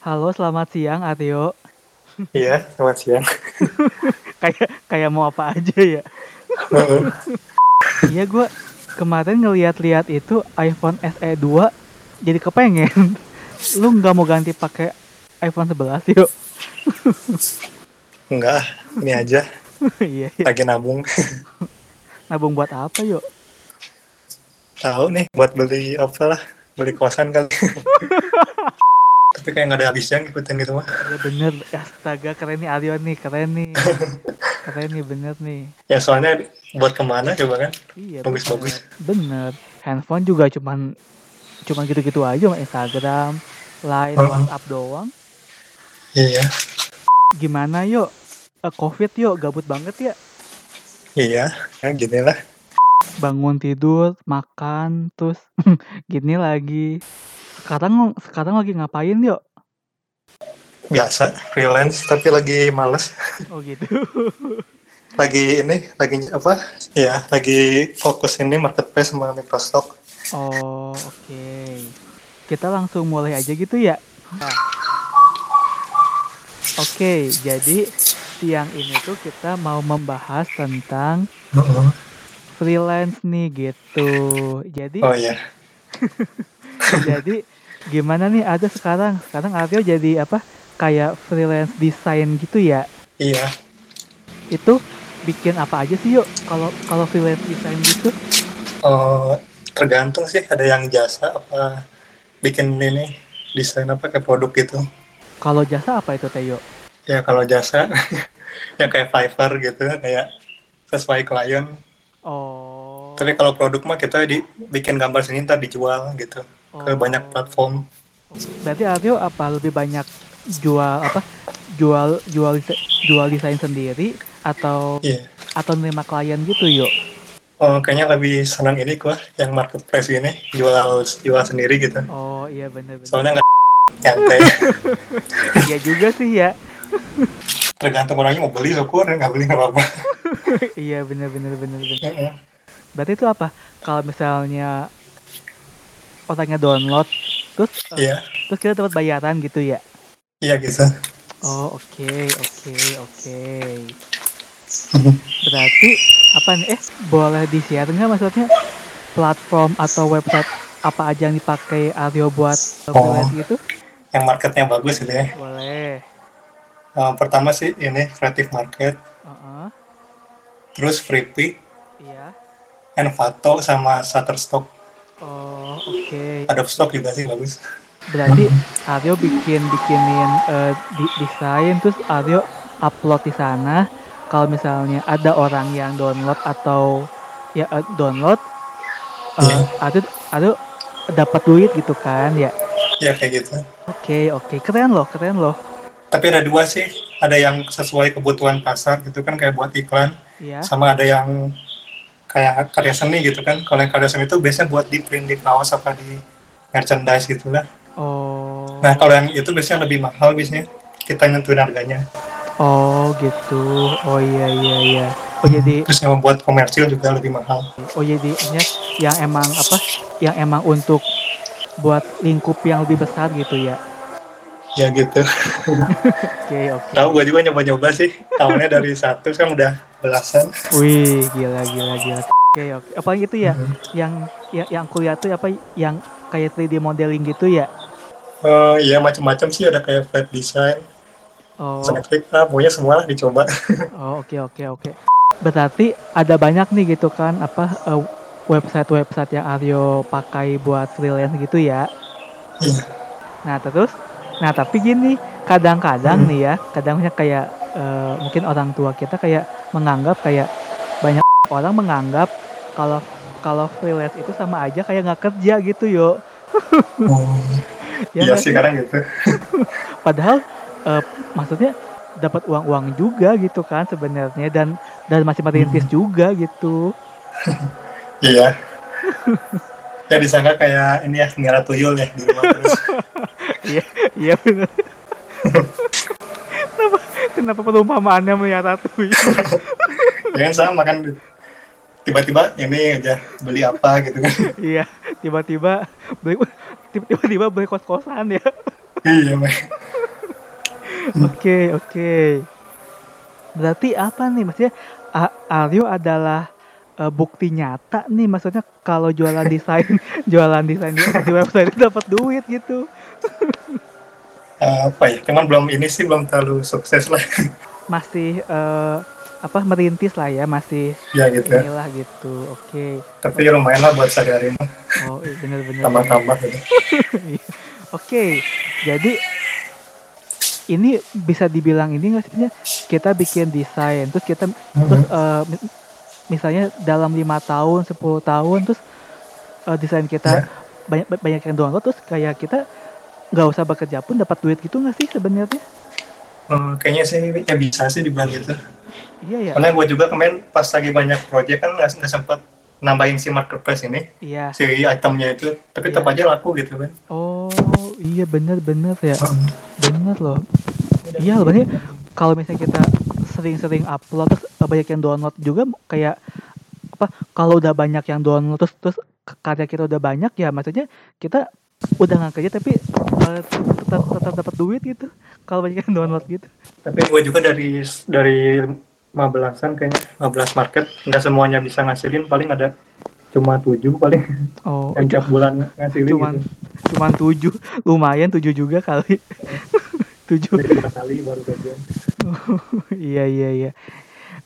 Halo, selamat siang Aryo. Iya, selamat siang. kayak kayak mau apa aja ya. Iya gue kemarin ngeliat-liat itu iPhone SE 2 jadi kepengen. Lu nggak mau ganti pakai iPhone 11 yuk? Enggak, ini aja. Iya, iya. Lagi nabung. Nabung buat apa yuk? Tahu nih, buat beli apa lah. Beli kosan kali. Tapi kayak nggak ada habisnya ngikutin gitu mah. Ya bener, astaga keren nih Aryo nih, keren nih. Keren nih, bener nih. Ya soalnya buat ke mana coba kan? Iya, Bagus-bagus. bener. Bener. Handphone juga cuman cuman gitu-gitu aja, Instagram, Line, Oh. WhatsApp doang. Iya, Gimana yuk? Eh, Covid yuk, gabut banget ya. iya. Ya gini lah. Bangun tidur, makan, terus gini lagi. Sekarang sekarang lagi ngapain yuk? Biasa, freelance. Tapi lagi males. Oh gitu. Lagi ini, lagi apa? Ya, lagi fokus ini marketplace sama Microsoft. Oh oke. Kita langsung mulai aja gitu ya. Nah. Oke, jadi siang ini tuh kita mau membahas tentang freelance nih gitu. Jadi Oh iya. jadi gimana nih ada sekarang? Sekarang Aryo jadi apa? Kayak freelance design gitu ya? Iya. itu bikin apa aja sih yuk? Kalau kalau freelance design gitu? Oh, tergantung sih ada yang jasa apa bikin ini desain apa kayak produk gitu. kalau jasa apa itu Teo Ya kalau jasa ya kayak Fiverr gitu kayak sesuai klien. oh. Tapi kalau produk mah kita di, bikin gambar sini ntar dijual gitu ke oh. banyak platform. berarti Aryo apa lebih banyak jual apa jual jual jual desain sendiri atau Iya. atau nerima klien gitu yuk Oh, kayaknya lebih senang ini gua yang marketplace ini jual jual sendiri gitu. oh iya bener-bener Soalnya nggak nyantai. iya juga sih ya Tergantung orangnya mau beli syukur, nggak beli nggak apa-apa. iya bener-bener Heeh. Berarti itu apa? Kalau misalnya orangnya download, terus eh, Iya, terus kita dapat bayaran gitu ya? iya gitu. Oh oke oke oke. Berarti apa nih? Eh boleh di share nggak maksudnya platform atau website apa aja yang dipakai Aryo buat Oh. gitu? Yang marketnya bagus gitu ya. Boleh. Eh, pertama sih ini Creative Market, Heeh. terus Freepik, Iya. Envato sama Shutterstock. Oh oke. Ada stock juga sih bagus. Berarti Aryo bikin bikinin eh, di- desain terus Aryo upload di sana. Kalau misalnya ada orang yang download atau ya eh, download, Iya. Aryo Aryo dapat duit gitu kan ya. Ya kayak gitu. Oke oke keren loh keren loh. Tapi ada dua sih, ada yang sesuai kebutuhan pasar gitu kan kayak buat iklan, Ya. sama ada yang kayak karya seni gitu kan. Kalau yang karya seni itu biasanya buat di print di kaos apa di merchandise gitu lah. Oh. Nah kalau yang itu biasanya lebih mahal biasanya kita nentuin harganya. Oh gitu. Oh iya iya iya. Oh jadi Terus yang membuat komersil juga lebih mahal. oh jadi ini yang emang apa? Yang emang untuk buat lingkup yang lebih besar gitu ya. Ya gitu. Oke oke. Tahu gue juga nyoba-nyoba sih. Tahunnya dari satu sekarang udah belasan. Wih, gila gila gila. Oke, oke. Apalagi itu ya, Mhm. yang yang yang kuliah tuh apa yang kayak 3D modeling gitu ya? Oh iya macam-macam sih ada kayak flat design, Oh, lah, pokoknya semua lah dicoba. oh oke oke oke. Berarti ada banyak nih gitu kan apa eh, website-website yang Aryo pakai buat freelance gitu ya? Iya. Nah terus, nah tapi gini, kadang-kadang Hmm. nih ya, kadangnya kayak eh, mungkin orang tua kita kayak menganggap kayak banyak orang menganggap kalau kalau freelance itu sama aja kayak nggak kerja gitu yo. Oh, Ya iya sih kadang gitu. Padahal eh, maksudnya dapat uang-uang juga gitu kan sebenarnya dan dan masih merintis juga gitu. Iya. ya disangka kayak ini ya ngira tuyul ya di rumah terus. Iya iya benar. Kenapa perumpamaannya melihara tuyul? ya kan sama kan tiba-tiba ini aja beli apa gitu kan. Iya tiba-tiba beli tiba-tiba beli kos-kosan ya. iya. Oke, oke. Berarti apa nih? Maksudnya Aryo adalah eh, bukti nyata nih maksudnya kalau jualan desain jualan desain di, di website itu dapat duit gitu. Eh, apa ya cuman belum ini sih belum terlalu sukses lah Masih eh, apa merintis lah ya, masih ya gitu ya inilah gitu. Oke. tapi lumayan lah buat mah, Oh, iya, bener-bener. tambah-tambah gitu Oke, jadi ini bisa dibilang ini nggak sih kita bikin desain terus kita terus eh, mi- misalnya dalam lima tahun 10 tahun terus eh, desain kita Ya. banyak banyak yang download terus kayak kita nggak usah bekerja pun dapat duit gitu nggak sih sebenarnya? Hmm, kayaknya sih ya bisa sih dibilang gitu. Iya ya karena gue juga kemarin pas lagi banyak project kan nggak sempet nambahin si marketplace ini iya. si itemnya itu. Tapi tetap Iya. aja laku gitu kan oh iya bener-bener ya. Hmm. bener loh. Iya loh berarti kalau misalnya kita sering-sering upload terus eh, banyak yang download juga kayak apa kalau udah banyak yang download terus terus karya kita udah banyak ya maksudnya kita udah nggak kerja tapi eh, tetap tetap dapat duit gitu. Kalau banyak yang download gitu. Tapi gue juga dari dari 15-an kayaknya 15 market nggak semuanya bisa ngasilin. Paling ada cuma tujuh paling. Oh yang tiap bulan ngasilin cuman gitu. Cuman tujuh. Lumayan tujuh juga kali. Tujuh. Kali baru gajian. Iya iya iya.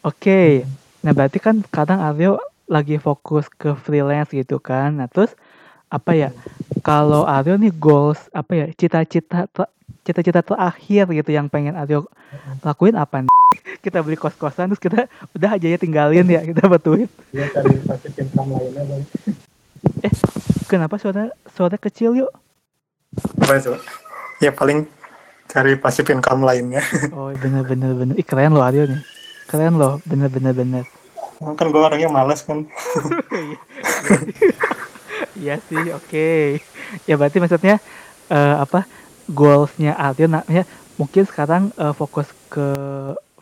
Oke. Nah berarti kan kadang Aryo lagi fokus ke freelance gitu kan. Nah terus apa ya kalau Aryo nih goals apa ya cita-cita cita-cita terakhir gitu yang pengen Aryo lakuin apa nih? kita beli kos-kosan terus kita udah aja ya tinggalin ya kita duit dia cari lainnya bang. Kenapa suara suara kecil yuk? Apa itu? Ya paling cari passive income lainnya. Oh bener bener bener. Ih, keren loh Aryo nih. Keren loh bener bener bener. Kan gue orangnya malas kan Iya sih, oke. Ya berarti maksudnya eh, apa goalsnya Aryo namanya mungkin sekarang eh, fokus ke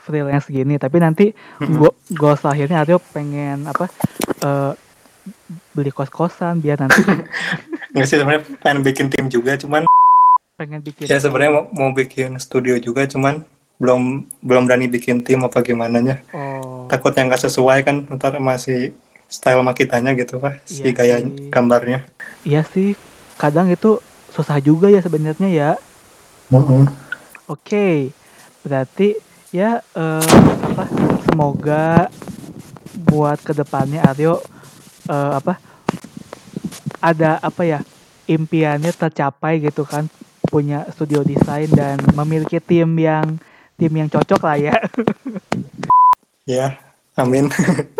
freelance gini, tapi nanti go- goals akhirnya Aryo pengen apa eh, beli kos-kosan biar nanti nggak sih sebenarnya pengen bikin tim juga cuman pengen bikin ya sebenarnya mau, mau bikin studio juga cuman belum belum berani bikin tim apa gimana nya oh. Takutnya nggak sesuai kan ntar masih style sama kitanya gitu pak si Iya gaya sih. gambarnya iya sih kadang itu susah juga ya sebenarnya ya. Oke, berarti ya eh, apa? Semoga buat ke depannya Aryo eh, apa? Ada apa ya? Impiannya tercapai gitu kan? Punya studio desain dan memiliki tim yang tim yang cocok lah ya. ya amin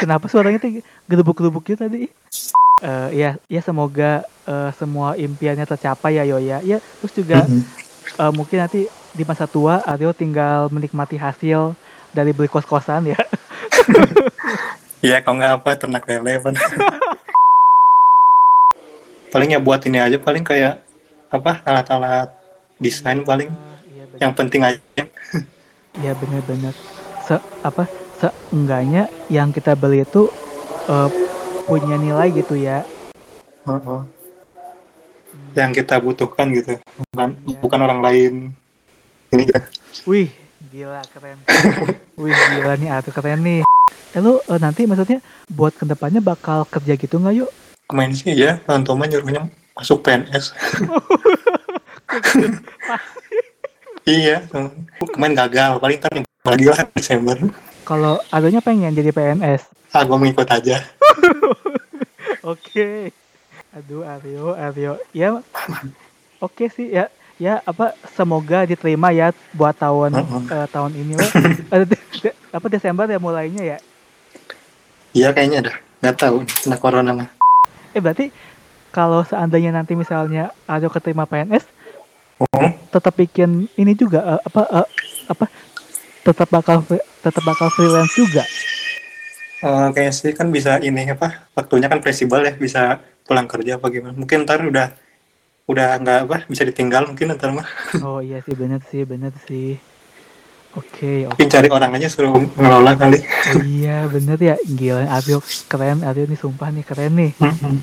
Kenapa suaranya tuh gedebuk-gedebuk gitu tadi? Eh, ya, ya semoga eh, semua impiannya tercapai ya Yoya. Ya, terus juga eh, mungkin nanti di masa tua Aryo tinggal menikmati hasil dari beli kos-kosan ya. Iya, kalau nggak apa ternak lele paling ya buat ini aja paling kayak apa alat-alat desain paling Iya benar. yang penting aja. Iya benar-benar. Se apa seenggaknya yang kita beli itu eh, punya nilai gitu ya. Yang kita butuhkan gitu, bukan Iya. bukan orang lain. Ini ya. Wih, gila keren. Wih, gila nih Aryo keren nih. Eh, lu eh, nanti maksudnya buat ke depannya bakal kerja gitu nggak yuk? Kemarin sih ya, mah nyuruhnya masuk PNS. iya, kemarin gagal, paling ntar lagi lah Desember. Kalau Aryonya pengen jadi PNS. Ah, gue mengikut aja. Oke. Aduh Aryo, Aryo. Ya. Oke sih ya. Ya apa semoga diterima ya buat tahun Mm-mm. eh, tahun ini weh. Eh, apa Desember ya mulainya ya. Iya kayaknya dah, nggak tahu kena corona mah. Eh berarti kalau seandainya nanti misalnya Aryo keterima PNS Oh, tetap bikin ini juga eh, apa eh, apa tetap bakal tetap bakal freelance juga. eh, kayaknya sih kan bisa ini apa, waktunya kan fleksibel ya, bisa pulang kerja apa gimana. Mungkin ntar udah udah nggak apa, bisa ditinggal mungkin ntar mah. Oh iya sih bener sih bener sih. Oke oke. Mungkin cari orang aja suruh ngelola kali. Iya bener ya gila Aryo keren Aryo nih sumpah nih keren nih. Mm-mm.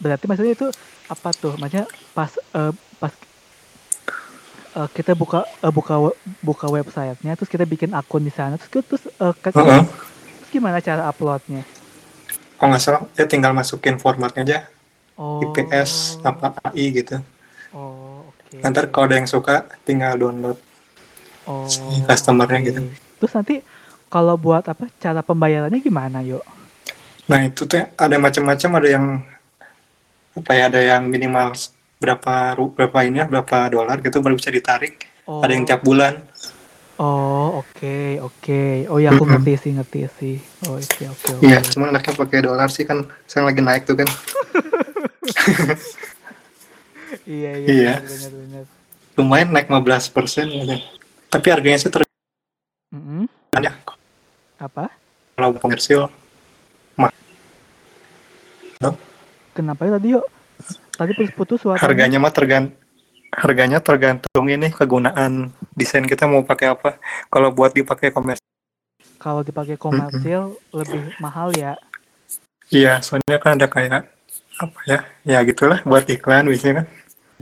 Berarti maksudnya itu apa tuh? Maksudnya pas eh, pas uh, kita buka uh, buka buka websitenya, terus kita bikin akun di sana, terus terus uh, ke- Heeh. terus gimana cara uploadnya? Kalau nggak salah, ya tinggal masukin formatnya aja, Oh. IPS apa AI gitu. Oh, oke. Nanti kalau ada yang suka, tinggal download. oh, si customer-nya oke. gitu. Terus nanti kalau buat apa cara pembayarannya gimana, yuk? Nah itu tuh ada macam-macam, ada yang apa ya, ada yang minimal berapa ru- berapa ini ya, berapa dolar gitu baru bisa ditarik. Oh. Ada yang tiap bulan. Oh, oke, oke. Oh ya, aku ngerti sih, ngerti sih. Oh, oke, oke, oke. Iya, cuman anaknya pakai dolar sih kan sekarang lagi naik tuh kan. Iya, iya, Iya. benar, benar. Lumayan naik 15 persen gitu. Tapi harganya sih tergantung Mm-mm. ya. Apa? Kalau komersil Kenapa ya tadi yuk? Tadi putus-putus suaranya. harganya mah tergant harganya tergantung ini kegunaan desain kita mau pakai apa. Kalau buat dipakai komersil, Kalau dipakai komersil lebih mahal ya. iya soalnya kan ada kayak apa ya, ya gitulah buat iklan biasanya kan.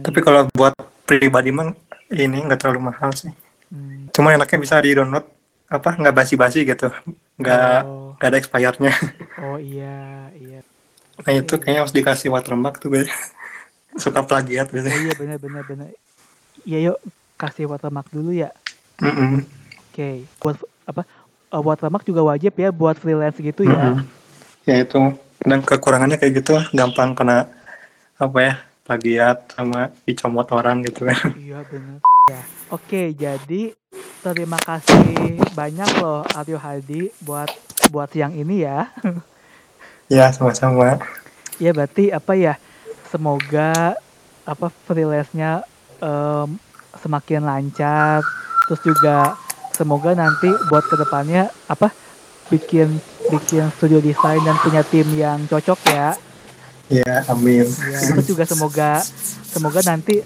Tapi kalau buat pribadi mah ini nggak terlalu mahal sih. Hmm. Cuma enaknya bisa di download apa nggak basi-basi gitu, nggak Oh, nggak ada expirednya. oh iya, iya. Nah itu kayaknya harus dikasih watermark tuh guys. Suka plagiat Oh biasanya. iya benar benar benar. Iya yuk kasih watermark dulu ya. Mm-mm. Oke. Buat apa? eh, watermark juga wajib ya buat freelance gitu ya. Mm-mm. Ya itu dan kekurangannya kayak gitu lah, gampang kena apa ya plagiat sama dicomot orang gitu kan. Iya benar. Ya. Oke, jadi terima kasih banyak loh Aryo Hadi buat buat siang ini ya. ya sama-sama. Ya berarti apa ya? Semoga apa freelance-nya em, semakin lancar. Terus juga semoga nanti buat ke depannya apa bikin bikin studio desain dan punya tim yang cocok ya. Ya amin. Ya, terus juga semoga semoga nanti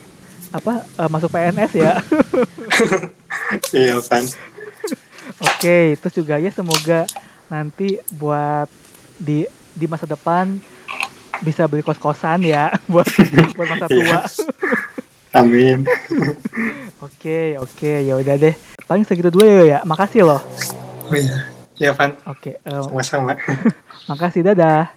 apa eh, masuk PNS ya. Iya kan. Oke, terus juga ya semoga nanti buat di di masa depan bisa beli kos-kosan ya buat buat masa tua. Iya. Amin. Oke, oke, ya udah deh. Paling segitu dulu ya, ya. Makasih loh. Oh iya. Ya Van, Oke, em, sama-sama. makasih dadah.